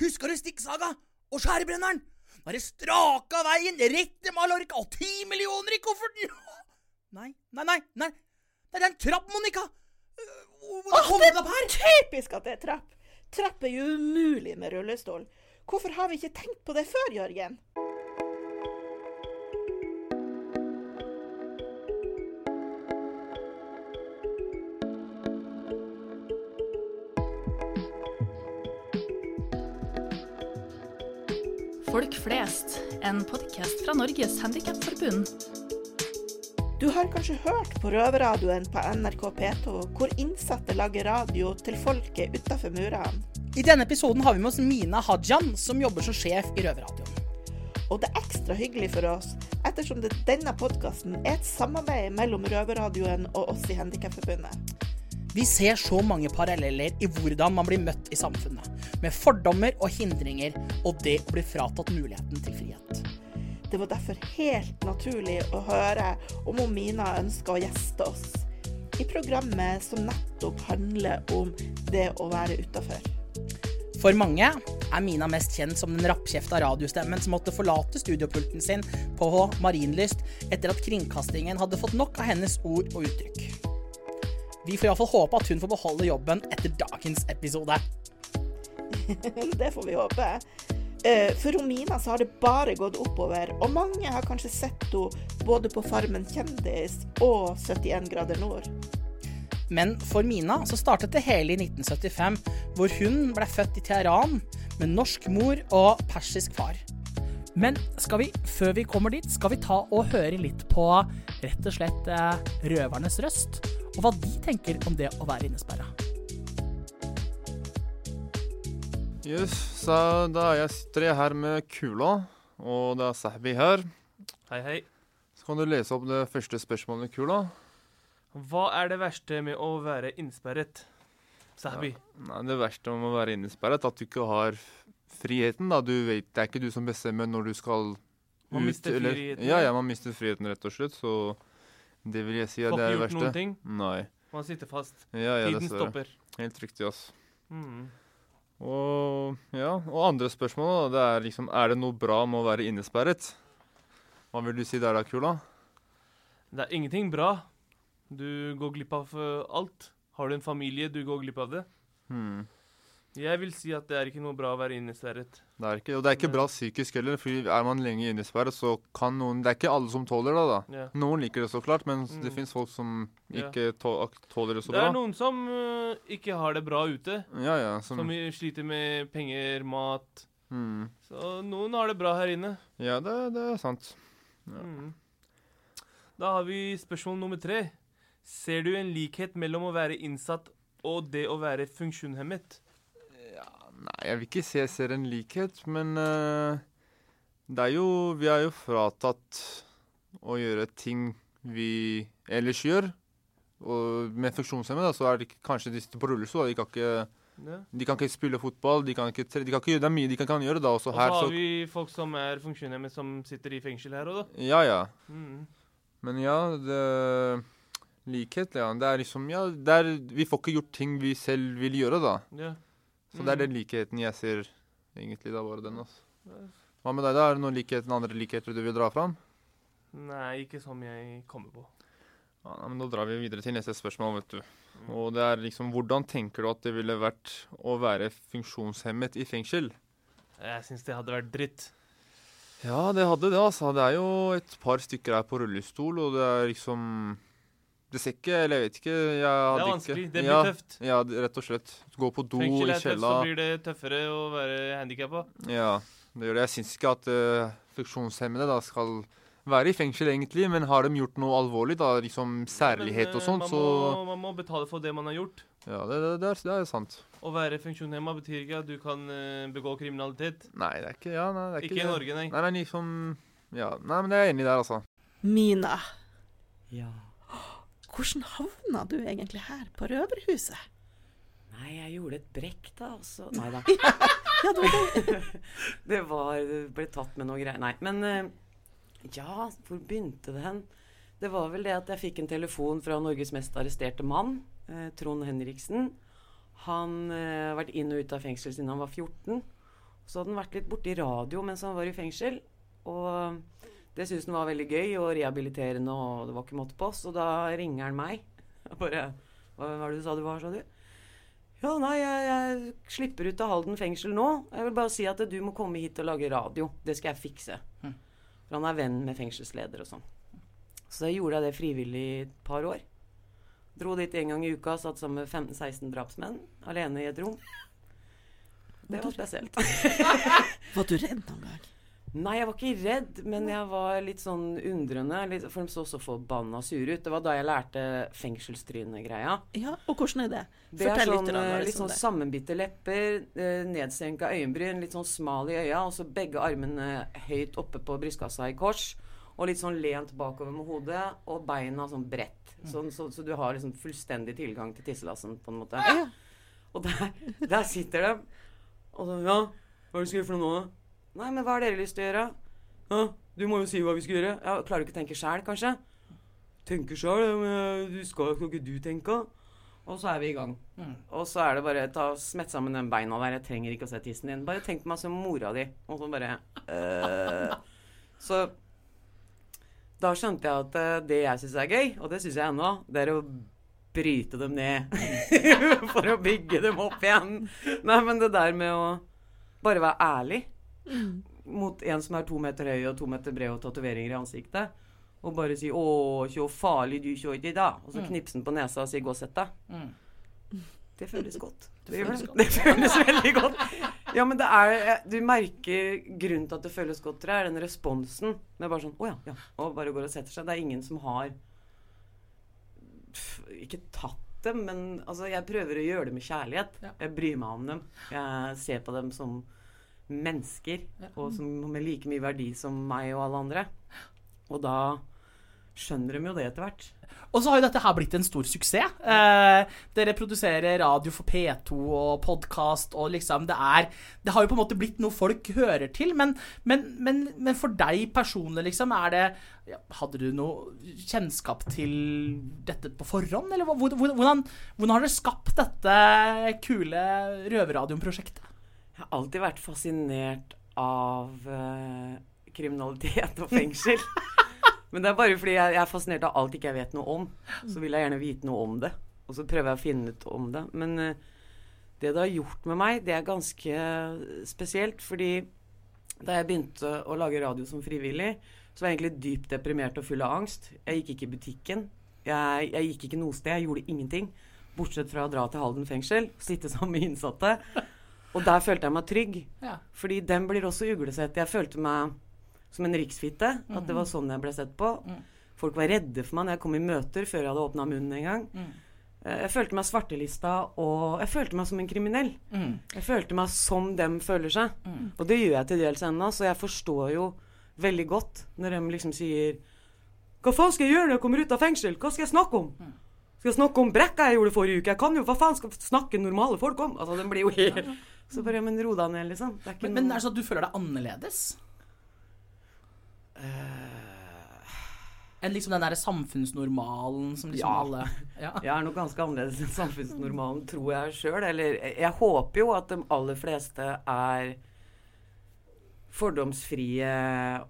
Husker du stikksaga og skjærebrenneren? Da det straka veien rett til Mallorca og ti millioner i kofferten! Nei, nei, nei, nei. Det er en trapp, Monica! Hvordan kom den opp her? Typisk at det er trapp. Trapp er jo umulig med rullestol. Hvorfor har vi ikke tenkt på det før, Jørgen? Folk flest, en podkast fra Norges Handikapforbund. Du har kanskje hørt på Røverradioen på NRK P2, hvor innsatte lager radio til folket utafor murene. I denne episoden har vi med oss Mina Hajan, som jobber som sjef i Røverradioen. Og det er ekstra hyggelig for oss, ettersom det, denne podkasten er et samarbeid mellom Røverradioen og oss i Handikapforbundet. Vi ser så mange paralleller i hvordan man blir møtt i samfunnet. Med fordommer og hindringer, og det å bli fratatt muligheten til frihet. Det var derfor helt naturlig å høre om Mina ønsker å gjeste oss i programmet som nettopp handler om det å være utafor. For mange er Mina mest kjent som den rappkjefta radiostemmen som måtte forlate studiopulten sin på Marienlyst etter at kringkastingen hadde fått nok av hennes ord og uttrykk. Vi får iallfall håpe at hun får beholde jobben etter dagens episode. det får vi håpe. Eh, For Romina så har det bare gått oppover, og mange har kanskje sett henne både på Farmen kjendis og 71 grader nord. Men for Mina så startet det hele i 1975, hvor hun ble født i Teheran med norsk mor og persisk far. Men skal vi, før vi kommer dit, skal vi ta og høre litt på rett og slett eh, røvernes røst, og hva de tenker om det å være innesperra. Yes, så da jeg sitter jeg her med kula, og det er Sahbi her. Hei, hei. Så kan du lese opp det første spørsmålet, kula. Hva er det verste med å være innsperret? Sahbi. Nei, Det verste med å være innesperret, at du ikke har friheten. da. Du vet, Det er ikke du som bestemmer når du skal ut. Man mister eller- friheten, Ja, ja. ja, man mister friheten, rett og slett. Så det vil jeg si at Får det er ikke det gjort noen ting. Nei. Man sitter fast. Ja, ja, Tiden stopper. Helt riktig, ass. Mm. Og ja, og andre spørsmål, det er liksom Er det noe bra med å være innesperret? Hva vil du si der da, Kula? Det er ingenting bra. Du går glipp av eh, alt. Har du en familie, du går glipp av det. Hmm. Jeg vil si at det er ikke noe bra å være innesperret. Det er ikke, og det er ikke bra psykisk heller, for er man lenge innesperret, så kan noen Det er ikke alle som tåler det, da. Yeah. Noen liker det så klart, men det Mm. fins folk som ikke yeah. tåler det så bra. Det er bra. noen som uh, ikke har det bra ute. Ja, ja. Som, Som sliter med penger, mat. mm. Så noen har det bra her inne. Ja, det, det er sant. Ja. Mm. Da har vi spørsmål nummer tre. Ser du en likhet mellom å være innsatt og det å være funksjonshemmet? Nei, jeg vil ikke si jeg ser en likhet, men uh, det er jo Vi er jo fratatt å gjøre ting vi ellers gjør. Og med funksjonshemmede så er det kanskje de på rullestol. De kan ikke. De kan ikke spille fotball, de kan ikke, tre- de kan ikke gjøre, det er mye de kan, kan gjøre da. Og så Og så har vi folk som er funksjonshemmet som sitter i fengsel her òg, da. Ja, ja. Mm. Men ja, det Likhet, ja. Det er liksom Ja, det er, vi får ikke gjort ting vi selv vil gjøre, da. Ja. Så det er Mm. den likheten jeg ser, egentlig. da, bare den, altså. Hva med deg, da? Er det noen likheter, andre likheter du vil dra fram? Nei, ikke som jeg kommer på. Ja, men Da drar vi videre til neste spørsmål, vet du. Og det er liksom Hvordan tenker du at det ville vært å være funksjonshemmet i fengsel? Jeg syns det hadde vært dritt. Ja, det hadde det, altså. Det er jo et par stykker her på rullestol, og det er liksom Det ser ikke Eller jeg vet ikke. Jeg Det er er ikke vanskelig. Det blir ja, tøft. Ja, rett og slett. Gå på do i er tøft, så blir det tøffere å være handikappa. Ja, det gjør det. Jeg syns ikke at uh, funksjonshemmede da skal være i fengsel, egentlig, men har de gjort noe alvorlig, da, liksom særlighet og sånt, man, så man må betale for det man har gjort. Ja, det, det, det, er, det er sant. Å være funksjonshemma betyr ikke at du kan uh, begå kriminalitet. Nei, det er ikke Ja, nei, det er ikke, Ikke i. Norge, nei. Nei, nei, liksom Ja, nei, men jeg er enig der, altså. Mina, Ja. Hvordan havna du egentlig her på Røverhuset? Nei, jeg gjorde et brekk, da. Og så Nei da. Ja, det var det. Det var ble tatt med noe greier. Nei, men eh, Ja, hvor begynte det hen? Det var vel det at jeg fikk en telefon fra Norges mest arresterte mann, eh, Trond Henriksen. Han eh, har vært inn og ut av fengsel siden han var 14. Så hadde han vært litt borti radio mens han var i fengsel. Og det syntes han var veldig gøy og rehabiliterende, og det var ikke måte på. Så da ringer han meg. Jeg bare Hva var det du sa du var, sa du? Ja, nei, jeg, jeg slipper ut av Halden fengsel nå. Jeg vil bare si at du må komme hit og lage radio. Det skal jeg fikse. For han er venn med fengselsleder og sånn. Så jeg gjorde jeg det frivillig i et par år. Dro dit en gang i uka, satt sammen med 15-16 drapsmenn alene i et rom. Det var spesielt. Var du redd noen gang? Nei, jeg var ikke redd, men jeg var litt sånn undrende. Litt, for de så så forbanna sure ut. Det var da jeg lærte fengselstrynegreia. Ja, og hvordan er det? Det er Fortell sånn, litt, eh, litt sånn det. sammenbitte lepper, eh, nedsenka øyenbryn, litt sånn smal i øya, og så begge armene høyt oppe på brystkassa i kors. Og litt sånn lent bakover med hodet, og beina sånn bredt. Sånn, så, så du har liksom fullstendig tilgang til tisselassen, på en måte. Og der, der sitter de. Og så Ja, hva er det du skal gjøre for noe nå, da? Nei, men hva har dere lyst til å gjøre? Ja, du må jo si hva vi skal gjøre. Ja, klarer du ikke å tenke sjæl, kanskje? Tenker sjæl, du skal, jo ikke du tenke? Og så er vi i gang. Og så er det bare ta smett sammen den beina der. Jeg trenger ikke å se tissen din. Bare tenk på meg som mora di. Og så bare øh. Så da skjønte jeg at eh, det jeg syns er gøy, og det syns jeg ennå, det er å bryte dem ned. For å bygge dem opp igjen. Nei, men det der med å bare være ærlig mot en som er to meter høy og to meter bred og tatoveringer i ansiktet, og bare si 'Å, så farlig du kjører i dag', og så knipse den på nesa og si 'gå og sett deg'. Mm. Det føles godt. Det, føles det. godt. det føles veldig godt. Ja, men det er Du merker grunnen til at det føles godt, tror jeg, er den responsen med bare sånn 'Å ja, ja', og bare går og setter seg. Det er ingen som har pff, Ikke tatt dem, men altså, jeg prøver å gjøre det med kjærlighet. Ja. Jeg bryr meg om dem. Jeg ser på dem som mennesker, og som med like mye verdi som meg og alle andre. Og da skjønner de jo det etter hvert. Og så har jo dette her blitt en stor suksess. Eh, dere produserer radio for P2 og podkast og liksom Det er Det har jo på en måte blitt noe folk hører til, men, men, men, men for deg personlig, liksom, er det ja, Hadde du noe kjennskap til dette på forhånd, eller hvordan, hvordan har dere skapt dette kule røverradioprosjektet? Jeg har alltid vært fascinert av uh, kriminalitet og fengsel. Men det er bare fordi jeg, jeg er fascinert av alt ikke jeg vet noe om. Så vil jeg gjerne vite noe om det. Og så prøver jeg å finne ut om det. Men uh, det det har gjort med meg, det er ganske spesielt. Fordi da jeg begynte å lage radio som frivillig, så var jeg egentlig dypt deprimert og full av angst. Jeg gikk ikke i butikken. Jeg, jeg gikk ikke noe sted. Jeg gjorde ingenting. Bortsett fra å dra til Halden fengsel, sitte sammen med innsatte. Og der følte jeg meg trygg. Ja. Fordi den blir også uglesett. Jeg følte meg som en riksfitte. At det var sånn jeg ble sett på. Folk var redde for meg når jeg kom i møter før jeg hadde åpna munnen en gang. Mm. Jeg følte meg svartelista, og jeg følte meg som en kriminell. Mm. Jeg følte meg som dem føler seg. Og det gjør jeg til dels ennå, så jeg forstår jo veldig godt når de liksom sier Hva faen skal jeg gjøre når jeg kommer ut av fengsel? Hva skal jeg snakke om? Skal jeg snakke om brekka jeg gjorde forrige uke? Jeg kan jo hva faen skal snakke normale folk om? Altså, den blir jo helt Så bare, men ro deg ned, liksom. Det er ikke Men, men er det sånn at du føler deg annerledes? Enn liksom den derre samfunnsnormalen som liksom Ja. alle ja. Jeg er nok ganske annerledes enn samfunnsnormalen, tror jeg sjøl. Eller jeg- håper jo at de aller fleste er fordomsfrie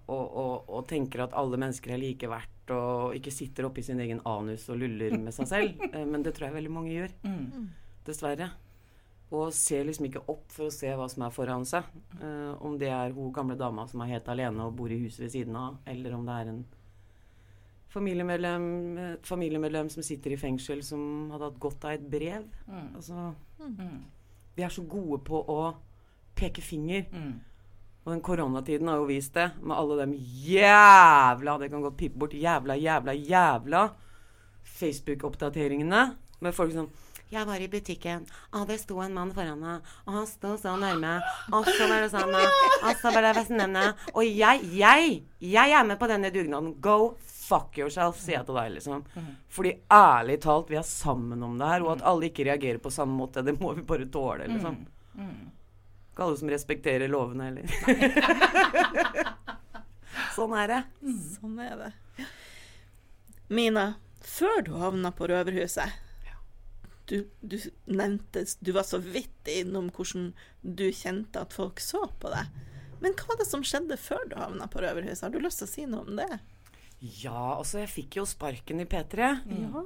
og, og, og tenker at alle mennesker er like verdt, og ikke sitter oppi sin egen anus og luller med seg selv. Eh, Men det tror jeg veldig mange gjør. Mm. Dessverre. Og ser liksom ikke opp for å se hva som er foran seg. Uh, om det er hun gamle dama som er helt alene og bor i huset ved siden av, eller om det er en familiemedlem, et familiemedlem som sitter i fengsel, som hadde hatt godt av et brev. Mm. Altså, Mm. vi er så gode på å peke finger. Mm. Og den koronatiden har jo vist det, med alle dem jævla Det kan godt pipe bort. Jævla, jævla, jævla Facebook-oppdateringene med folk som jeg var i butikken, og det sto en mann foran meg, og han sto så nærme, og så var det sånn, og så var det vestenene, og jeg, jeg, jeg er med på denne dugnaden. Go fuck yourself, sier jeg til deg, liksom. Fordi ærlig talt, vi er sammen om det her, og at alle ikke reagerer på samme måte, det må vi bare tåle, liksom. Ikke alle som respekterer lovene heller. sånn er det. Sånn er det. Mina, før du havna på Røverhuset du, du nevnte Du var så vidt innom hvordan du kjente at folk så på deg. Men hva var det som skjedde før du havna på Røverhuset? Har du lyst til å si noe om det? Ja, altså, jeg fikk jo sparken i P3. Ja.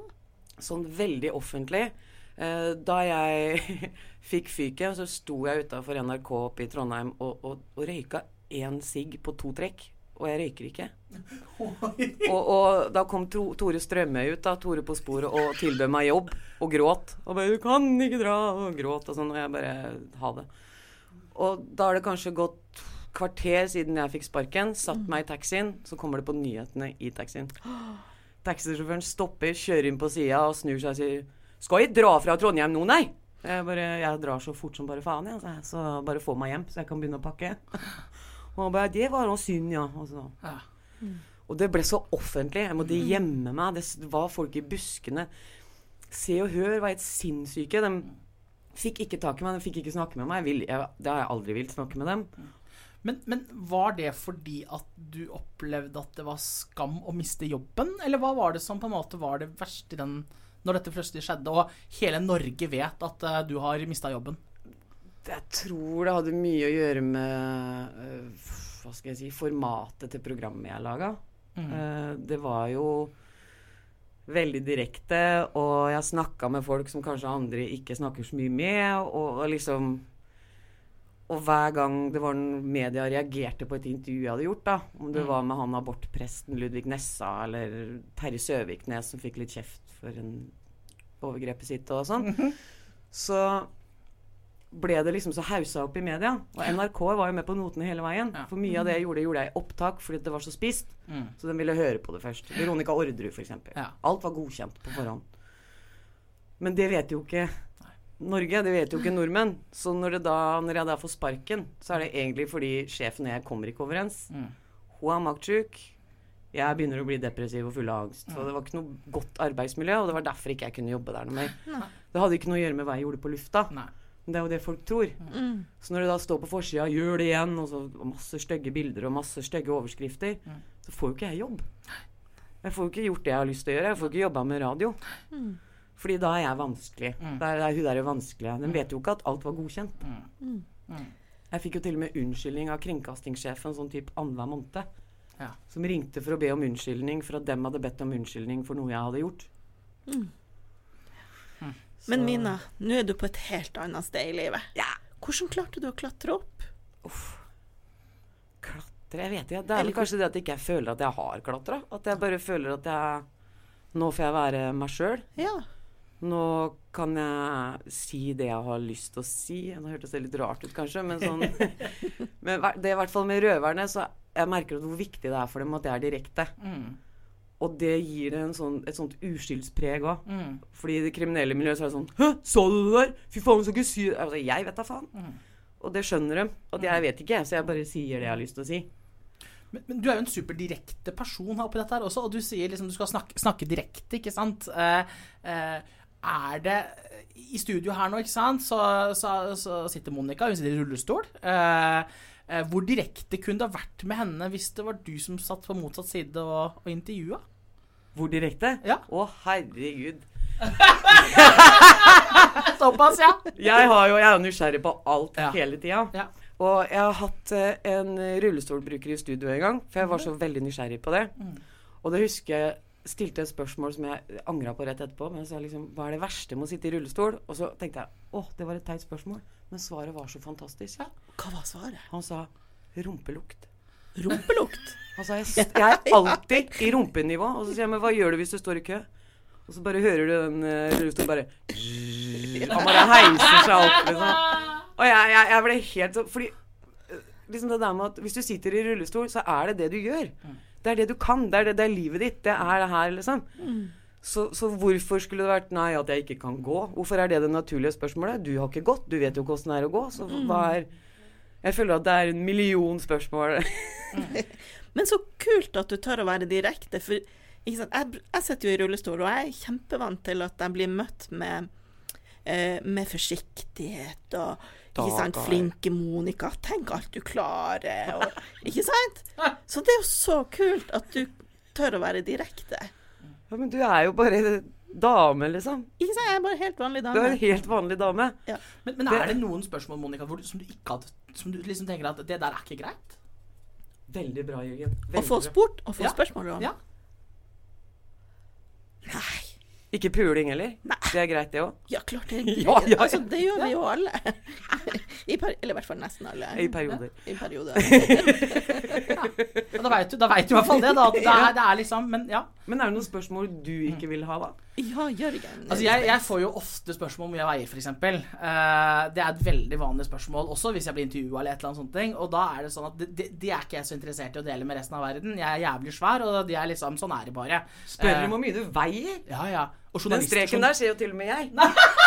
Sånn veldig offentlig. Eh, da jeg fikk fyket, så sto jeg utafor NRK oppe i Trondheim og, og, og røyka én sigg på to trekk. Og jeg røyker ikke. Og, og da kom to, Tore Strømøy ut, da, Tore på sporet, og tilbød meg jobb. Og gråt. Og bare 'Du kan ikke dra', og gråt og sånn. Og jeg bare Ha det. Og da har det kanskje gått kvarter siden jeg fikk sparken. Satt meg i taxien, så kommer det på nyhetene i taxien. Taxisjåføren stopper, kjører inn på sida og snur seg og sier 'Skal jeg dra fra Trondheim nå, nei?' Jeg bare Jeg drar så fort som bare faen, jeg. Ja, så bare få meg hjem, så jeg kan begynne å pakke. Og han bare 'Det var noe synd, ja'. Og, så. Ja. og det ble så offentlig. Jeg måtte gjemme meg. Det var folk i buskene. Se og Hør var helt sinnssyke. De fikk ikke tak i meg, de fikk ikke snakke med meg. Jeg vil, jeg, det har jeg aldri villet snakke med dem. Men, men var det fordi at du opplevde at det var skam å miste jobben, eller hva var det som på en måte var det verste i den når dette plutselig skjedde, og hele Norge vet at uh, du har mista jobben? Jeg tror det hadde mye å gjøre med øh, Hva skal jeg si Formatet til programmet jeg laga. Eh, det var jo veldig direkte, og jeg snakka med folk som kanskje andre ikke snakker så mye med, og, og liksom Og hver gang det var en media reagerte på et intervju jeg hadde gjort, da, om det var med han abortpresten Ludvig Nessa eller Terje Søviknes som fikk litt kjeft for en overgrepet sitt og sånn, så ble det liksom så haussa opp i media. Og NRK var jo med på notene hele veien. Ja. For mye av det jeg gjorde, gjorde jeg i opptak fordi det var så spist. Mm. Så de ville høre på det først. Veronica Orderud, f.eks. Ja. Alt var godkjent på forhånd. Men det vet jo ikke Norge, det vet jo ikke nordmenn. Så når, det da, når jeg da får sparken, så er det egentlig fordi sjefen og jeg kommer ikke overens. Mm. Hun er maktsjuk. Jeg begynner å bli depressiv og full av angst. Så det var ikke noe godt arbeidsmiljø, og det var derfor ikke jeg kunne jobbe der noe mer. Det hadde ikke noe å gjøre med hva jeg gjorde på lufta. Nei. Men det er jo det folk tror. Mm. Så når det da står på forsida det igjen', og så og masse stygge bilder og masse stygge overskrifter, så får jo ikke jeg jobb. Jeg får jo ikke gjort det jeg har lyst til å gjøre. Jeg får ikke jobba med radio. Fordi da er jeg vanskelig. Da er, da er hun der vanskelige. Den vet jo ikke at alt var godkjent. Jeg fikk jo til og med unnskyldning av kringkastingssjefen sånn type annenhver måned. Ja. Som ringte for å be om unnskyldning for at dem hadde bedt om unnskyldning for noe jeg hadde gjort. Men Mina, nå er du på et helt annet sted i livet. Ja. Hvordan klarte du å klatre opp? Klatre Jeg vet ikke. Det er vel kanskje det at jeg ikke føler at jeg har klatra. At jeg bare føler at jeg Nå får jeg være meg sjøl. Ja. Nå kan jeg si det jeg har lyst til å si. Nå hørtes det litt rart ut, kanskje, men sånn Men det er i hvert fall med røverne, så jeg merker hvor viktig det er for dem at jeg er direkte. Mm. Og det gir det en sånn, et sånt uskyldspreg òg. Mm. Fordi i det kriminelle miljøet så er det sånn Hæ, så du det der? Fy faen, skal ikke si det. Altså, jeg vet da faen. Mm. Og det skjønner de. Og jeg vet ikke, så jeg bare sier det jeg har lyst til å si. Men, men du er jo en superdirekte person oppi dette her også, og du sier liksom du skal snakke, snakke direkte, ikke sant? Eh, eh, er det I studio her nå, ikke sant, så, så, så sitter Monica, hun sitter i rullestol. Eh, hvor direkte kunne det ha vært med henne hvis det var du som satt på motsatt side og, og intervjua? Hvor direkte? Ja. Å, herregud. Såpass, ja. Jeg, har jo, jeg er jo nysgjerrig på alt Ja. hele tida. ja. Og jeg har hatt eh, en rullestolbruker i studio en gang, for jeg var så veldig nysgjerrig på det. Og det husker jeg stilte et spørsmål som jeg angra på rett etterpå. Men jeg sa liksom Hva er det verste med å sitte i rullestol? Og så tenkte jeg åh, det var et teit spørsmål. Men svaret var så fantastisk. Ja. Hva var svaret? Han sa rumpelukt. Rumpelukt. Altså, jeg, jeg er alltid i rumpenivå. Og så sier jeg men hva gjør du hvis du står i kø? Og så bare hører du den uh, rullestolen bare Han bare heiser seg opp, liksom. Og jeg, jeg, jeg ble helt sånn Fordi eh, liksom det der med at hvis du sitter i rullestol, så er det det du gjør. Det er det du kan. Det er, det, det er livet ditt. Det er det her, liksom. Så, så hvorfor skulle det vært nei, at jeg ikke kan gå? Hvorfor er det det naturlige spørsmålet? Du har ikke gått. Du vet jo ikke åssen det er å gå. Så hva er Jeg føler at det er en million spørsmål. Men så kult at du tør å være direkte. For ikke sant? Jeg, jeg sitter jo i rullestol, og jeg er kjempevant til at jeg blir møtt med, eh, med forsiktighet og ikke sant, flinke Monica, tenk alt du klarer. Og, ikke sant? Så det er jo så kult at du tør å være direkte. Ja, men du er jo bare dame, liksom. Ikke sant, jeg er bare helt vanlig dame. Du er en helt vanlig dame. Men, men er det noen spørsmål Monica, du- som du ikke hadde Som du liksom tenker at det der er ikke greit? Veldig bra, Jørgen. Å få spurt og få Ja. spørsmål om. Ja. Nei. Ikke puling heller. Det er greit, det òg. Ja, klart det er greit. Ja, ja, ja. Altså, det gjør vi jo alle. I per eller i hvert fall nesten alle. I perioder. I perioder. Ja, da veit du, da vet du i hvert fall det. da det er, det er liksom Men ja. Men er det noen spørsmål du ikke vil ha, da? Ja, Jørgen. Altså, jeg, jeg får jo ofte spørsmål om hvor jeg veier, f.eks. Uh, det er et veldig vanlig spørsmål, også hvis jeg blir intervjua eller et eller annet sånt. ting, Og da er det sånn at de, det, det er ikke jeg så interessert i å dele med resten av verden. Jeg er jævlig svær, og de er liksom Sånn er det bare. Spør om uh, hvor mye du veier. Ja, ja. Og Den streken der ser jo til og med jeg.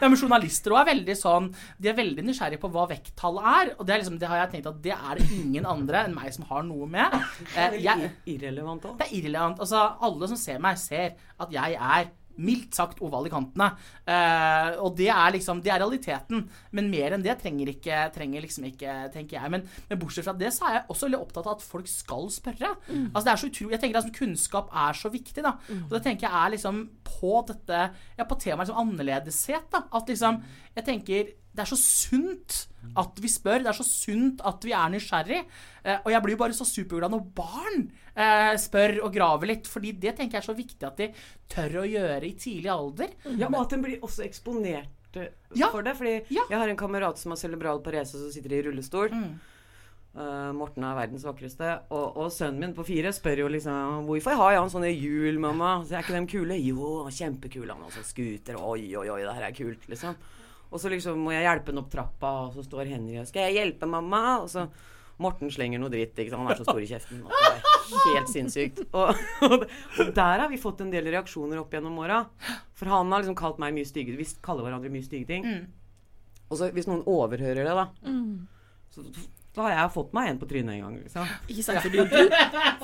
Ja, men journalister er veldig sånn De er veldig nysgjerrige på hva vekttallet er. Og det, er liksom, det har jeg tenkt at det er det ingen andre enn meg som har noe med. Eh, jeg, Irrelevant òg. det er irrelevant. Altså, alle som ser meg, ser at jeg er mildt sagt oval i kantene. Eh, og det er liksom Det er realiteten. Men mer enn det trenger, ikke, trenger liksom ikke, tenker jeg. Men, men bortsett fra det, så er jeg også veldig opptatt av at folk skal spørre. Altså det er så utrolig Jeg tenker at altså, kunnskap er så viktig, da. Og det tenker jeg er liksom på dette Ja, på temaet liksom annerledeshet, da. At liksom Jeg tenker det er så sunt at vi spør. Det er så sunt at vi er nysgjerrig. Eh, og jeg blir jo bare så superglad når barn eh, spør og graver litt. Fordi det tenker jeg er så viktig at de tør å gjøre i tidlig alder. Ja, og at den blir også eksponert eh, Ja. for det. Fordi Ja. jeg har en kamerat som har cerebral parese, som sitter i rullestol. Mm. Uh, Morten er verdens vakreste. Og, og sønnen min på fire spør jo liksom 'Hvorfor har jeg han sånne hjul, mamma?' Så er ikke dem kule? Jo, kjempekule. Han har også scooter. Oi, oi, oi, det her er kult, liksom. Og så liksom må jeg hjelpe henne opp trappa, og så står Henry og 'Skal jeg hjelpe, mamma?' Og så Morten slenger noe dritt. ikke sant? Han er så stor i kjeften. Og det er helt sinnssykt. Og, og, og der har vi fått en del reaksjoner opp gjennom åra. For han har liksom kalt meg mye stygge Vi kaller hverandre mye stygge ting. Mm. Og så hvis noen overhører det, da så, da har jeg fått meg en på trynet en gang. Liksom. Ikke sant? For det, er jo du,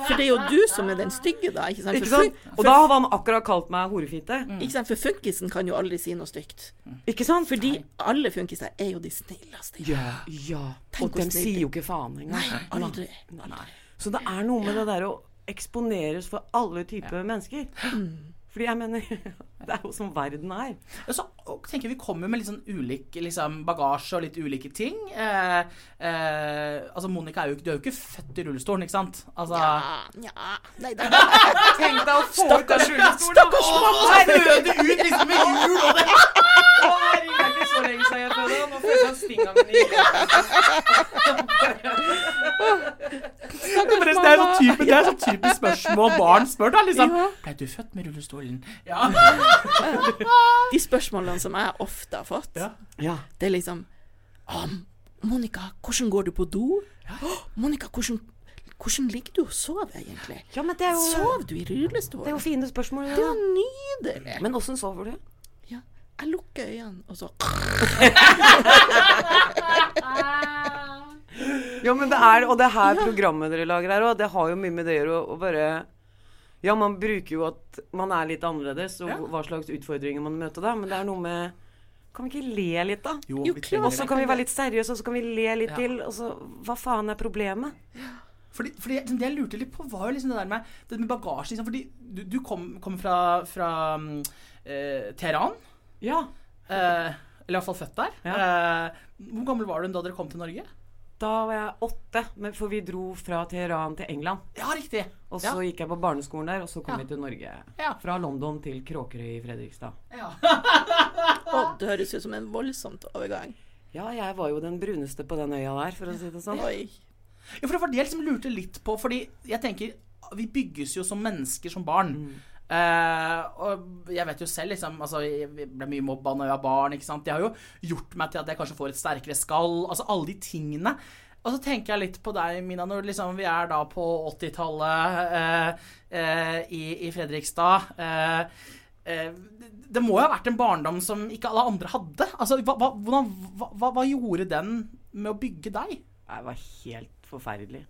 for det er jo du som er den stygge, da. Ikke sant? Ikke sant? Og da hadde han akkurat kalt meg horefitte. Mm. ikke sant? for funkisen kan jo aldri si noe stygt. Ikke sant? Fordi alle funkiser er jo de snilleste. Ja, ja. Tenk Og de sier jo ikke faen engang. Nei, aldri. Nei. Så det er noe med det der å eksponeres for alle typer mennesker. Fordi jeg mener Det er jo som verden er. Og så tenker Vi kommer med litt sånn ulik liksom, bagasje og litt ulike ting. Eh, eh, altså Monica er jo, du er jo ikke født i rullestolen, ikke sant? Altså, Ja, ja. Nei, det Tenk deg å få ut av rullestolen! Stakkars mamma! Røde ut liksom med hjul og det! Å, herregud, det er ikke så lenge siden jeg fødte. Nå føler jeg stinga mi Men det, det typisk, det er sånn typisk spørsmål barn spør. da liksom Ble du født med rullestolen? Ja. De spørsmålene som jeg ofte har fått, Ja. Ja. det er liksom «Å, Monica, hvordan går du på do? «Å, Monica, hvordan, hvordan ligger du og sover egentlig? ja, men det er jo, Sover du i rullestol? det er jo fine spørsmål. Det er jo nydelig. Men åssen sover du? Ja, jeg lukker øynene, og så Ja, men det er, og det her programmet dere lager her òg, det har jo mye med det å gjøre å bare Ja, man bruker jo at man er litt annerledes, og Ja. hva slags utfordringer man møter da, men det er noe med Kan vi ikke le litt, da? Jo. Og så kan vi være litt seriøse, og så kan vi le litt Ja. til. Og så Hva faen er problemet? Fordi, fordi liksom, Det jeg lurte litt på, var jo liksom det der med, det med bagasje. Liksom, fordi du, du kom, kom fra, fra eh, Teheran. Ja. Eh, eller iallfall født der. Ja. Eh, hvor gammel var du da dere kom til Norge? Da var jeg åtte, men for vi dro fra Teheran til England. Ja, riktig. Og så gikk jeg på barneskolen der, og så kom Ja. vi til Norge. Ja. Fra London til Kråkerøy i Fredrikstad. Ja. og det høres ut som en voldsomt overgang. Ja, jeg var jo den bruneste på den øya der, for å si det sånn. Oi. Ja, for det var det jeg liksom lurte litt på, fordi jeg tenker Vi bygges jo som mennesker som barn. Eh, og jeg vet jo selv, liksom altså, Jeg ble mye mobba når jeg var barn. ikke sant? De har jo gjort meg til at jeg kanskje får et sterkere skall. Altså alle de tingene. Og så tenker jeg litt på deg, Mina, når liksom vi er da på 80-tallet eh, eh, i, i Fredrikstad. Eh, eh, det- må jo ha vært en barndom som ikke alle andre hadde. Altså, hva, hva, hvordan, hva, hva gjorde den med å bygge deg? Det var helt forferdelig.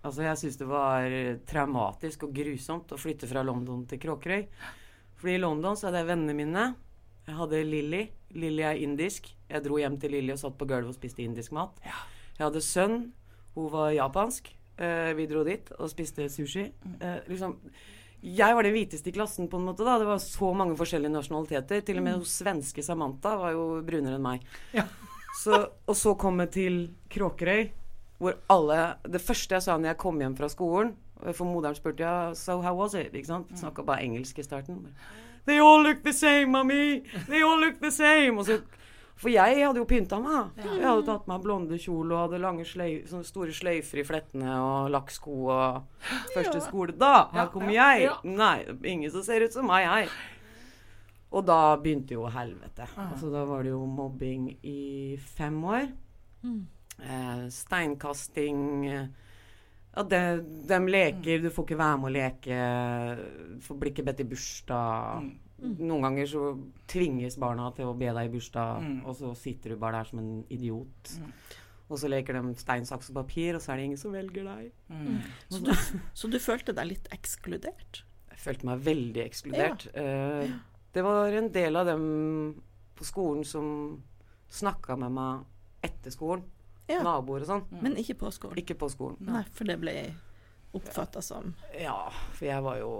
Altså, jeg syns det var traumatisk og grusomt å flytte fra London til Kråkerøy. Fordi i London så hadde jeg vennene mine. Jeg hadde Lilly. Lilly er indisk. Jeg dro hjem til Lilly og satt på gulvet og spiste indisk mat. Jeg hadde sønn. Hun var japansk. Eh, vi dro dit og spiste sushi. Eh, liksom Jeg var den hviteste i klassen, på en måte. da Det var så mange forskjellige nasjonaliteter. Til og med hos svenske Samantha var jo brunere enn meg. Ja. Så, og så kom jeg til Kråkerøy, hvor alle Det første jeg sa når jeg kom hjem fra skolen For moderen spurte ja, so how was it? Ikke sant? Snakka bare engelsk i starten. They all look the same, mommy! They all look the same! Så, for jeg hadde jo pynta meg. Jeg hadde tatt meg blonde kjole og hadde lange sløy, sånne store sløyfer i flettene og lakksko og første skole. Da! Her kommer jeg! Nei, ingen som ser ut som meg her. Og da begynte jo helvete. Altså, da var det jo mobbing i fem år. Eh, steinkasting eh, ja, de, dem leker, du får ikke være med å leke. Du får bli ikke bedt i bursdag. Noen ganger så tvinges barna til å be deg i bursdag, Mm. og så sitter du bare der som en idiot. Og så leker de stein, saks og papir, og så er det ingen som velger deg. Mm. Så du, så du følte deg litt ekskludert? Jeg følte meg veldig ekskludert. Eh, det var en del av dem på skolen som snakka med meg etter skolen. Ja. Naboer og sånn. Men ikke på skolen? Ikke på skolen. Nei, for det ble oppfatta som Ja, for jeg var jo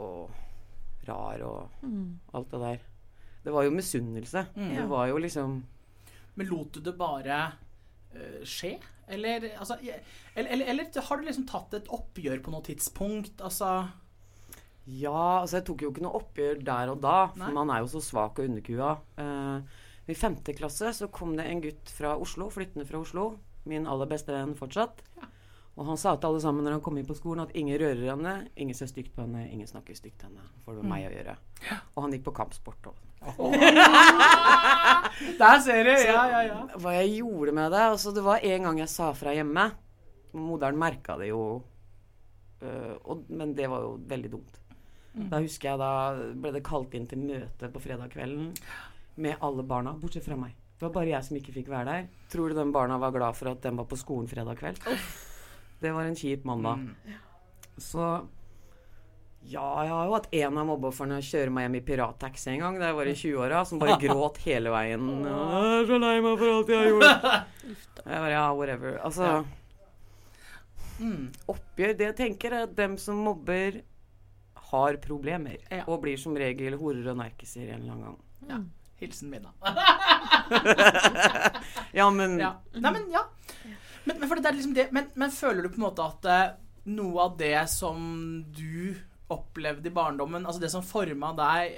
rar og mm. alt det der. Det var jo misunnelse. Mm. Det var jo liksom Men lot du det bare uh, skje? Eller, altså, eller, eller, eller har du liksom tatt et oppgjør på noe tidspunkt? Altså Ja, altså jeg tok jo ikke noe oppgjør der og da, for Nei. man er jo så svak og underkua. Uh, I femte klasse så kom det en gutt fra Oslo, flyttende fra Oslo. Min aller beste venn fortsatt. Og han sa til alle sammen når han kom inn på skolen at ingen rører henne, ingen ser stygt på henne, ingen snakker stygt til henne. For det var meg å gjøre. Og han gikk på kampsport. Og Der ser du! Ja, ja, ja. Hva jeg gjorde med det altså Det var en gang jeg sa fra hjemme. Moderen merka det jo. øh, og, men det var jo veldig dumt. Da husker jeg da ble det kalt inn til møte på fredag kvelden med alle barna, bortsett fra meg. Det var bare jeg som ikke fikk være der. Tror du de barna var glad for at de var på skolen fredag kveld? Det var en kjip mandag. Så ja, jeg har jo hatt en av mobbeofrene kjøre meg hjem i pirattaxi en gang da jeg var i 20-åra, som bare gråt hele veien. Jeg er så lei meg for alt jeg har gjort. Jeg bare, ja, whatever. Altså Mm. Oppgjør Det jeg tenker, er at dem som mobber, har problemer. Og blir som regel horer og nerkiser en eller annen gang. ja. Hilsen Mina. Ja, men Ja. Nei, men ja. Men, men, for det er liksom det, men, men føler du på en måte at eh, noe av det som du opplevde i barndommen, altså det som forma deg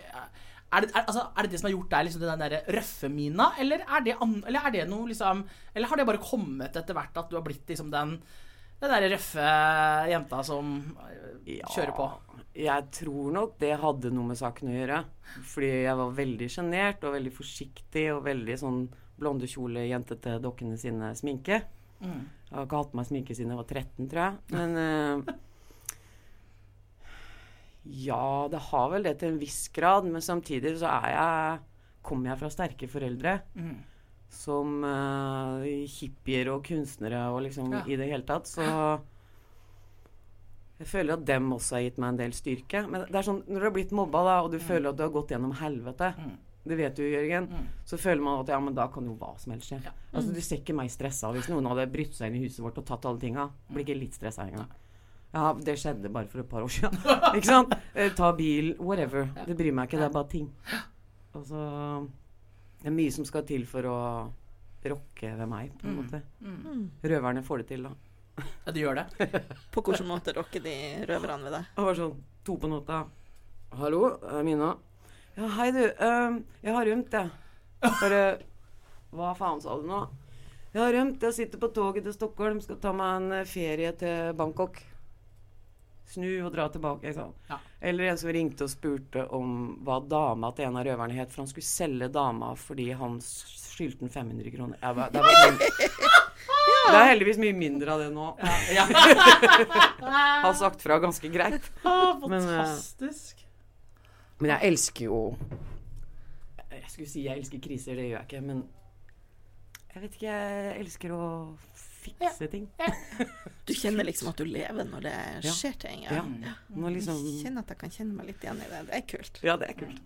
er det, er, altså, er det det som har gjort deg liksom, den der røffe Mina, eller er, det eller er det noe liksom Eller har det bare kommet etter hvert at du har blitt liksom den den der røffe jenta som eh, Ja, kjører på? Jeg tror nok det hadde noe med saken å gjøre. Fordi jeg var veldig sjenert og veldig forsiktig og veldig sånn blondekjole, til dokkene sine sminke. Mm. Jeg har ikke hatt på meg sminke siden jeg var 13, tror jeg. Men uh, Ja, det har vel det til en viss grad, men samtidig så er jeg Kommer jeg fra sterke foreldre Mm. som uh, hippier og kunstnere og liksom Ja. i det hele tatt, så jeg føler at dem også har gitt meg en del styrke. Men det er sånn, når du har blitt mobba, da, og du føler at du har gått gjennom helvete, Mm. det vet du, Jørgen, Mm. så føler man at ja, men da kan jo hva som helst skje. Ja. Altså, Du ser ikke meg stressa. Hvis noen hadde brytt seg inn i huset vårt og tatt alle tinga, blir ikke litt stressa engang. Ja, det skjedde bare for et par år siden. ikke sant? Eh, ta bil, whatever. Det bryr meg ikke, det er bare ting. Altså Det er mye som skal til for å rocke ved meg, på en Mm. måte. Mm. Røverne får det til, da. Ja, de gjør det. På hvilken måte rocker de røverne ved deg? Det var sånn to på natta. Hallo, det er Mina. Ja, hei, du. Um, jeg har rømt, jeg. Bare Hva faen sa du nå? Jeg har rømt. Jeg sitter på toget til Stockholm, skal ta meg en eh, ferie til Bangkok. Snu og dra tilbake. Ikke sant? Ja. Eller en som ringte og spurte om hva dama til en av røverne het, for han skulle selge dama fordi han skyldte den 500 kroner. Jeg bare, det, var det er heldigvis mye mindre av det nå. Ja. Har sagt fra ganske greit. Ah, Men, eh, fantastisk. Men jeg elsker jo Jeg skulle si jeg elsker kriser, det gjør jeg ikke, men jeg vet ikke, jeg elsker å fikse ting. Du kjenner liksom at du lever når det Ja. skjer ting. Ja. Ja. Nå liksom Jeg kjenner at jeg kan kjenne meg litt igjen i det. Det er kult. Ja, det er kult.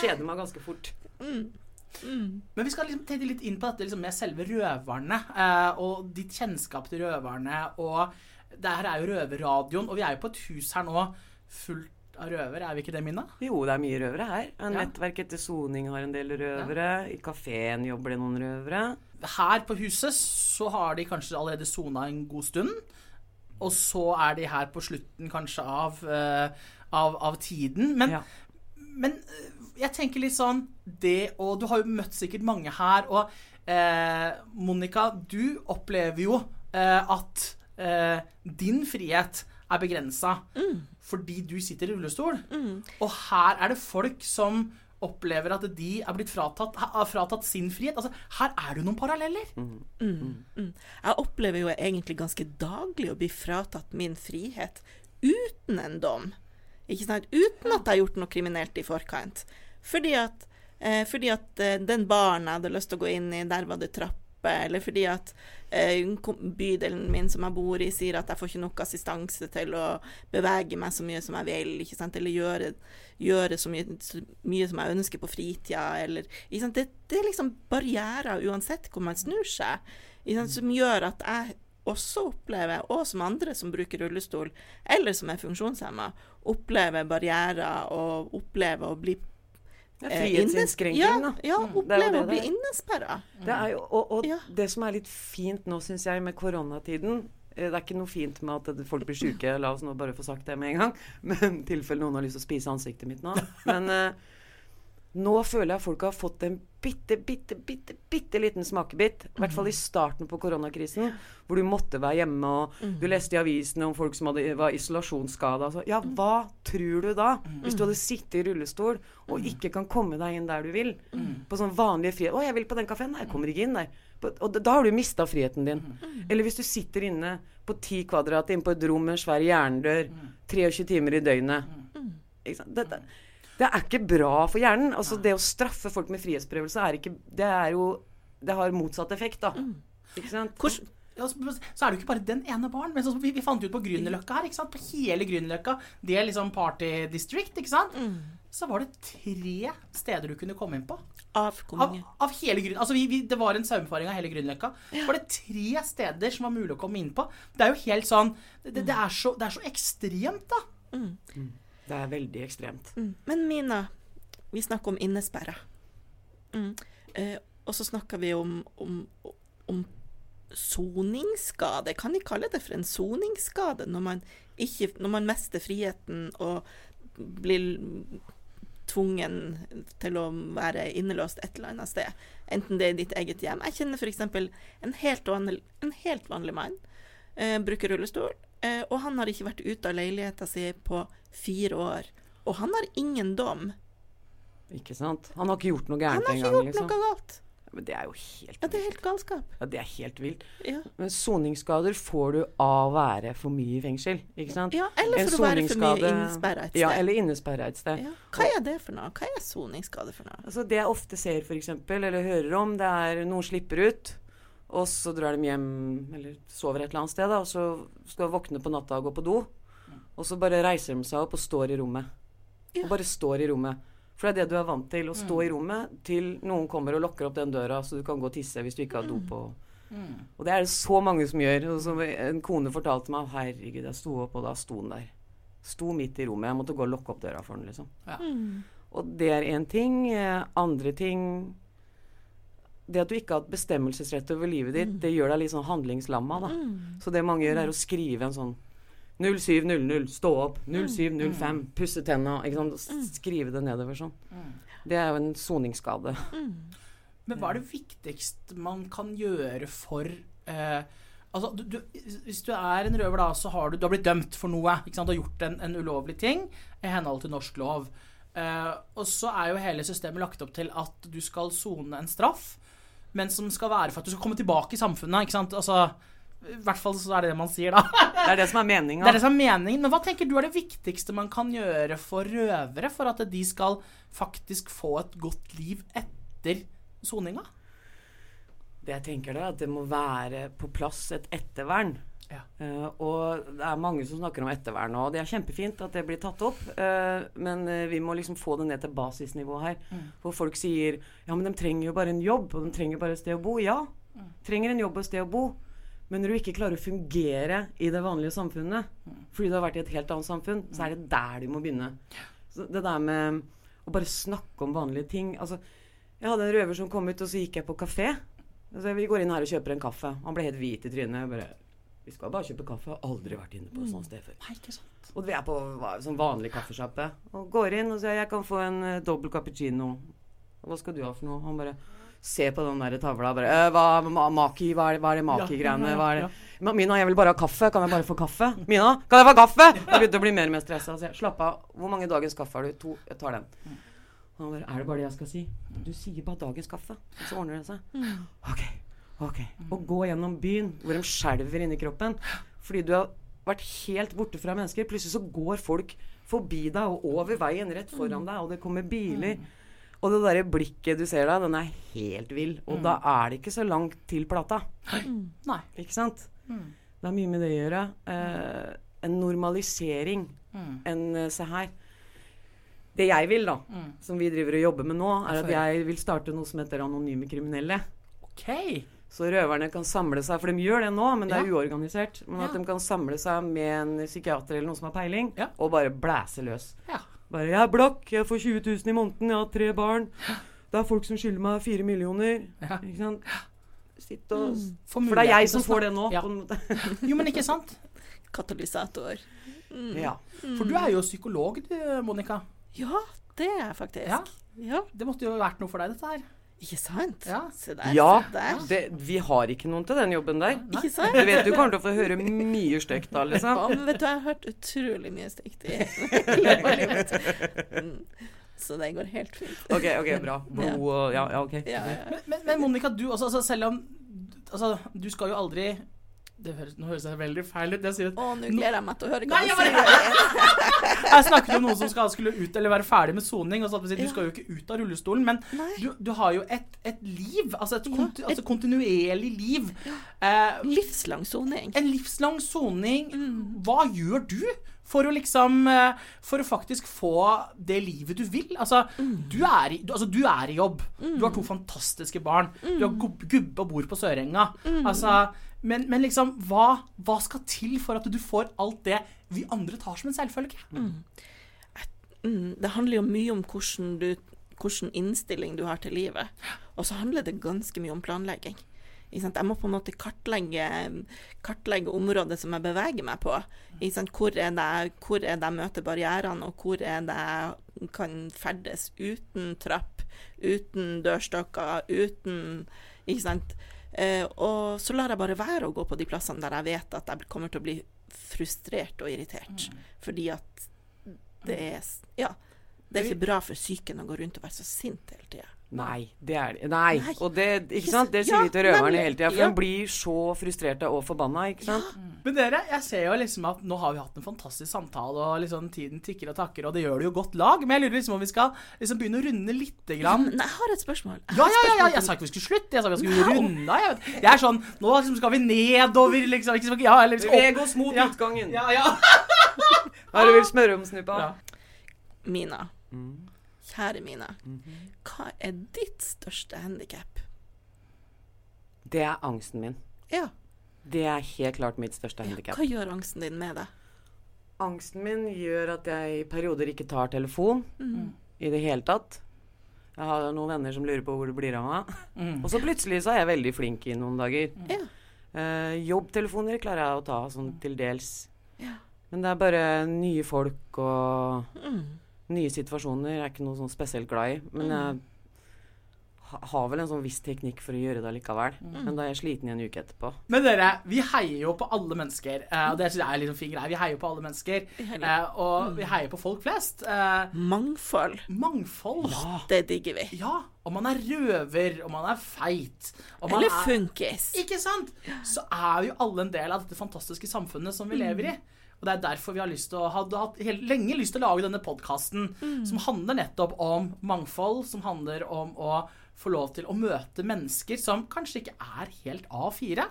Kjeder meg ganske fort. Mm. Mm. Men vi skal liksom tenke litt inn på dette liksom med selve røverne, eh, og ditt kjennskap til røverne. Og det her er jo Røverradioen, og vi er jo på et hus her nå fullt av røvere, er vi ikke det, Mina? Jo, det er mye røvere her. Ja. Nettverket etter soning har en del røvere. I kafeen jobber det noen røvere. Her på huset så har de kanskje allerede sona en god stund. Og så er de her på slutten kanskje av, uh, av, av tiden. Men, Ja. men eh, jeg tenker litt sånn det og Du har jo møtt sikkert mange her. Og eh, Monica, du opplever jo eh, at eh, din frihet er begrensa fordi du sitter i rullestol. Og her er det folk som opplever at de er blitt fratatt, fratatt sin frihet. Altså, her er det jo noen paralleller. Jeg opplever jo egentlig ganske daglig å bli fratatt min frihet uten en dom. Ikke sant? Uten at jeg har gjort noe kriminelt i forkant. Fordi at, eh, fordi at eh, den baren jeg hadde lyst til å gå inn i, der var det trapper. Eller fordi at eh, bydelen min som jeg bor i, sier at jeg får ikke nok assistanse til å bevege meg så mye som jeg vil. Ikke sant? Eller gjøre, gjøre så, mye, så mye som jeg ønsker på fritida. Eller, ikke sant? Det, det er liksom barrierer uansett hvor man snur seg ikke sant, som gjør at jeg også opplever, og som andre som bruker rullestol, eller som er funksjonshemma, opplever barrierer og opplever å bli frihetsinnskrenking, ja, da. Ja, oppleve opplever det å bli det er. innesperra. Er og og Ja. det som er litt fint nå, syns jeg, med koronatiden eh, Det er ikke noe fint med at folk blir syke, la oss nå bare få sagt det med en gang. Men i tilfelle noen har lyst til å spise ansiktet mitt nå. Men eh, nå føler jeg folk har fått en bitte, bitte, bitte, bitte liten smakebit. I hvert fall i starten på koronakrisen, hvor du måtte være hjemme, og du leste i avisene om folk som hadde, var isolasjonsskada. Så, ja, hva tror du da? Hvis du hadde sittet i rullestol og ikke kan komme deg inn der du vil, på sånn vanlige frihet 'Å, jeg vil på den kafeen.' Nei, jeg kommer ikke inn der. Og da har du mista friheten din. Eller hvis du sitter inne på ti kvadrat inne på et rom med en svær jerndør 23 timer i døgnet. Ikke sant? Dette, det, det er ikke bra for hjernen. Altså, det å straffe folk med frihetsberøvelse er ikke Det er jo Det har motsatt effekt, da. Ikke sant? Hvordan- så så er det jo ikke bare den ene baren. Men vi, vi fant ut på Grünerløkka her, ikke sant? på hele Grünerløkka, det er liksom party district, ikke sant? Så var det tre steder du kunne komme inn på. Av Av, av hele Grüner... Altså, vi, vi, det var en saumfaring av hele Grünerløkka. Var det tre steder som var mulig å komme inn på? Det er jo helt sånn Det, det, det, er, så, det er så ekstremt, da. Det er veldig ekstremt. Mm. Men Mina, vi snakker om innesperra. Mm. Eh, og så snakker vi om, om, om soningsskade. Kan vi kalle det for en soningsskade når man, ikke, når man mister friheten og blir tvungen til å være innelåst et eller annet sted? Enten det er ditt eget hjem. Jeg kjenner f.eks. En, helt vanlig- en helt vanlig mann. Eh, bruker rullestol. Eh, og han har ikke vært ute av leiligheta si på fire år. Og han har ingen dom. Ikke sant? Han har ikke gjort noe Han har ikke engang, gjort liksom. noe galt. Men det er jo helt Ja, det er helt galskap. Ja, det er helt vilt. Ja, Men soningsskader får du av å være for mye i fengsel, ikke sant? ja eller En for å være for mye innesperra et sted. Ja, eller innesperra et sted. Ja. Hva er det for noe? Hva er soningsskade for noe? Altså Det jeg ofte ser, eksempel, eller hører om, det er noen slipper ut, og så drar de hjem, eller sover et eller annet sted, da, og så skal de våkne på natta og gå på do, og så bare reiser de seg opp og står i rommet. Ja. Og bare står i rommet. For det er det du er vant til, å stå i rommet til noen kommer og lukker opp den døra, så du kan gå og tisse hvis du ikke har do på. Og det er det så mange som gjør. Og som en kone fortalte meg herregud, jeg sto opp, og da sto den der. Sto midt i rommet. Jeg måtte gå og lukke opp døra for den, liksom. Mm. Og det er én ting. Eh, Andre ting Det at du ikke har hatt bestemmelsesrett over livet ditt, det gjør deg litt sånn handlingslamma, da. Så det mange gjør, er å skrive en sånn 0700, stå opp. 0705, pusse tenna. Ikke sant? Skrive det nedover sånn. Det er jo en soningsskade. Men hva er det viktigste man kan gjøre for eh, Altså, du, du, Hvis du er en røver, da, så har du, du har blitt dømt for noe. Ikke sant? Du har gjort en, en ulovlig ting i henhold til norsk lov. Eh, og så er jo hele systemet lagt opp til at du skal sone en straff, men som skal være for at du skal komme tilbake i samfunnet. ikke sant? Altså, I hvert fall så er det det man sier, da. Det er det som er meninga. Det er det som er meningen. Men hva tenker du er det viktigste man kan gjøre for røvere, for at de skal faktisk få et godt liv etter soninga? Det jeg tenker da, at det må være på plass et ettervern. Ja. Uh, og det er mange som snakker om ettervern, og det er kjempefint at det blir tatt opp. uh, men uh, vi må liksom få det ned til basisnivå her. Hvor folk sier ja, men de trenger jo bare en jobb, og de trenger bare et sted å bo. Ja, trenger en jobb og et sted å bo. Men når du ikke klarer å fungere i det vanlige samfunnet, fordi du har vært i et helt annet samfunn, så er det der du må begynne. Så det der med å bare snakke om vanlige ting altså, Jeg hadde en røver som kom ut, og så gikk jeg på kafé. Altså, vi går inn her og kjøper en kaffe. Han ble helt hvit i trynet. Jeg bare Vi skal bare kjøpe kaffe. Jeg har aldri vært inne på et sånt sted før. Nei, ikke sant. Og vi er på sånn vanlig kaffesjappe. Og går inn og sier jeg kan få en uh, dobbel cappuccino. Hva skal du ha for noe? Han bare ser på den der tavla. Bare, «Øh, hva, ma maki, hva er det, hva er det maki-greiene? Er det? «Men Mina, jeg vil bare ha kaffe. Kan jeg bare få kaffe? Mina, kan jeg få kaffe? Jeg begynte å bli mer og mer stressa. Så jeg slapp av. Hvor mange dagens kaffe har du? To. Jeg tar den. Og han bare Er det bare det jeg skal si? Du sier bare dagens kaffe, så ordner det seg. OK. ok. Og gå gjennom byen hvor de skjelver inni kroppen fordi du har vært helt borte fra mennesker. Plutselig så går folk forbi deg og over veien rett foran deg, og det kommer biler. Og det derre blikket du ser da, den er helt vill. Og da er det ikke så langt til plata. Nei. Ikke sant? Det har mye med det å gjøre. Eh, en normalisering. En eh, Se her. Det jeg vil, da, som vi driver og jobber med nå, er at jeg vil starte noe som heter Anonyme kriminelle. OK. Så røverne kan samle seg, for de gjør det nå, men det er Ja. uorganisert. Men at Ja. de kan samle seg med en psykiater eller noen som har peiling, Ja. og bare blæse løs. Ja. Bare 'Jeg er blakk, jeg får 20 000 i måneden, jeg har tre barn'. Det er folk som skylder meg fire millioner. Ja. Ikke sant? Sitt og For, For det er jeg som får det nå. Ja. Jo, men ikke sant? Katalysator. Ja. For du er jo psykolog, du, Monica. Ja, det er jeg faktisk. Ja. Ja, Det måtte jo vært noe for deg, dette her. Ikke sant? Ja. Se der. ja se der. det, vi har ikke noen til den jobben der. Ikke sant? Du vet du kommer til å få høre mye stygt da, liksom. Ja, men vet du, jeg har hørt utrolig mye stygt i løpet av livet. Mm. Så det går helt fint. Ok, ok, bra. Blod og Ja, ja, ok. Ja, ja. Men, men, men Monica, du også, altså, selv om Altså, du skal jo aldri det høres, Nå høres det veldig feil ut. Jeg Å, nå gleder jeg meg til å høre hva Nei, jeg. Jeg snakket om noen som skal, skulle ut eller være ferdig med soning. Og så at vi Du skal jo ikke ut av rullestolen, men du, du har jo et, et liv. Altså et konti, altså kontinuerlig liv. Eh, Livslang soning. en livslang soning. Mm. Hva gjør du for å liksom eh, For å faktisk få det livet du vil? Altså, Mm. du, er i, du, altså, du er i jobb. Du har to fantastiske barn. Du har Mm. gubbe og bor på Sørenga. Altså, men, men liksom, hva, hva skal til for at du får alt det vi andre tar som en selvfølge? Mm, det handler jo mye om hvordan, du, hvordan innstilling du har til livet. Og så handler det ganske mye om planlegging. Jeg må på en måte kartlegge, kartlegge området som jeg beveger meg på. Hvor er det jeg møter barrierene, og hvor er det jeg kan ferdes uten trapp, uten dørstokker, uten Ikke sant. Eh, og så lar jeg bare være å gå på de plassene der jeg vet at jeg kommer til å bli frustrert og irritert. Fordi at det er Ja. Det er ikke bra for psyken å gå rundt og være så sint hele tida. Nei, det er det. Nei. Nei. Og det, ikke sant? det sier vi til røverne hele tida. For Ja. de blir så frustrerte og forbanna, ikke sant? Men dere, jeg ser jo liksom at nå har vi hatt en fantastisk samtale, og liksom tiden tikker og takker, og det gjør det jo godt lag. Men jeg lurer liksom om vi skal liksom begynne å runde lite grann. Men jeg har et spørsmål. Jeg Ja, ja, ja, ja, jeg sa ikke vi skulle slutte. Jeg sa vi skulle runde av. Jeg, jeg er sånn Nå liksom skal vi nedover, liksom. Ikke, ja, eller liksom Beveg oss mot Ja. utgangen. Ja, ja. Hva er det du vil smøre om, snuppa? Ja. Mina. Kjære Mina. Hva er ditt største handikap? Det er angsten min. Ja. Det er helt klart mitt største handikap. Hva gjør angsten din med deg? Angsten min gjør at jeg i perioder ikke tar telefon i det hele tatt. Jeg har noen venner som lurer på hvor det blir av meg. Mm. Og så plutselig så er jeg veldig flink i noen dager. Ja. Uh, jobbtelefoner klarer jeg å ta sånn til dels. Ja. Men det er bare nye folk og Mm. Nye situasjoner jeg er ikke noe sånn spesielt glad i. Men jeg har vel en sånn viss teknikk for å gjøre det allikevel. Men da er jeg sliten i en uke etterpå. Men dere, vi heier jo på alle mennesker. eh, og det jeg er en liksom fin greie. Vi heier jo på alle mennesker. eh, og vi heier på folk flest. Mangfold. Mangfold. mangfold. Det digger vi. Ja. Om man er røver, om man er feit om man Eller er- funkis. Ikke sant? Så er jo alle en del av dette fantastiske samfunnet som vi lever i. Og det er derfor vi har lyst til å, hadde hatt lenge lyst til å lage denne podkasten som handler nettopp om mangfold, som handler om å få lov til å møte mennesker som kanskje ikke er helt A4.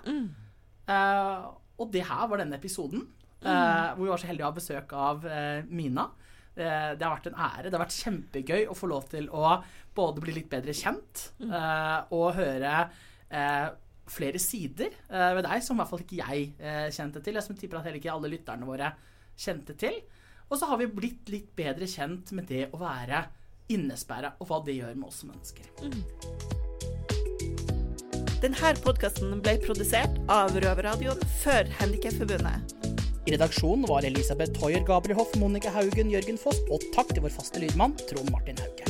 Eh, og det her var denne episoden, eh, hvor vi var så heldige å ha besøk av uh, Mina. Det har vært en ære. Det har vært kjempegøy å få lov til å både bli litt bedre kjent eh, og høre flere sider eh, ved deg som i hvert fall ikke jeg eh, kjente til. Jeg som tipper at heller ikke alle lytterne våre kjente til. Og så har vi blitt litt bedre kjent med det å være innesperra, og hva det gjør med oss som mennesker. Denne podkasten ble produsert av Røverradioen for Handikapforbundet. I redaksjonen var Elisabeth Hoier Gabrielhoff, Monica Haugen, Jørgen Foss, og takk til vår faste lydmann Trond Martin Hauge.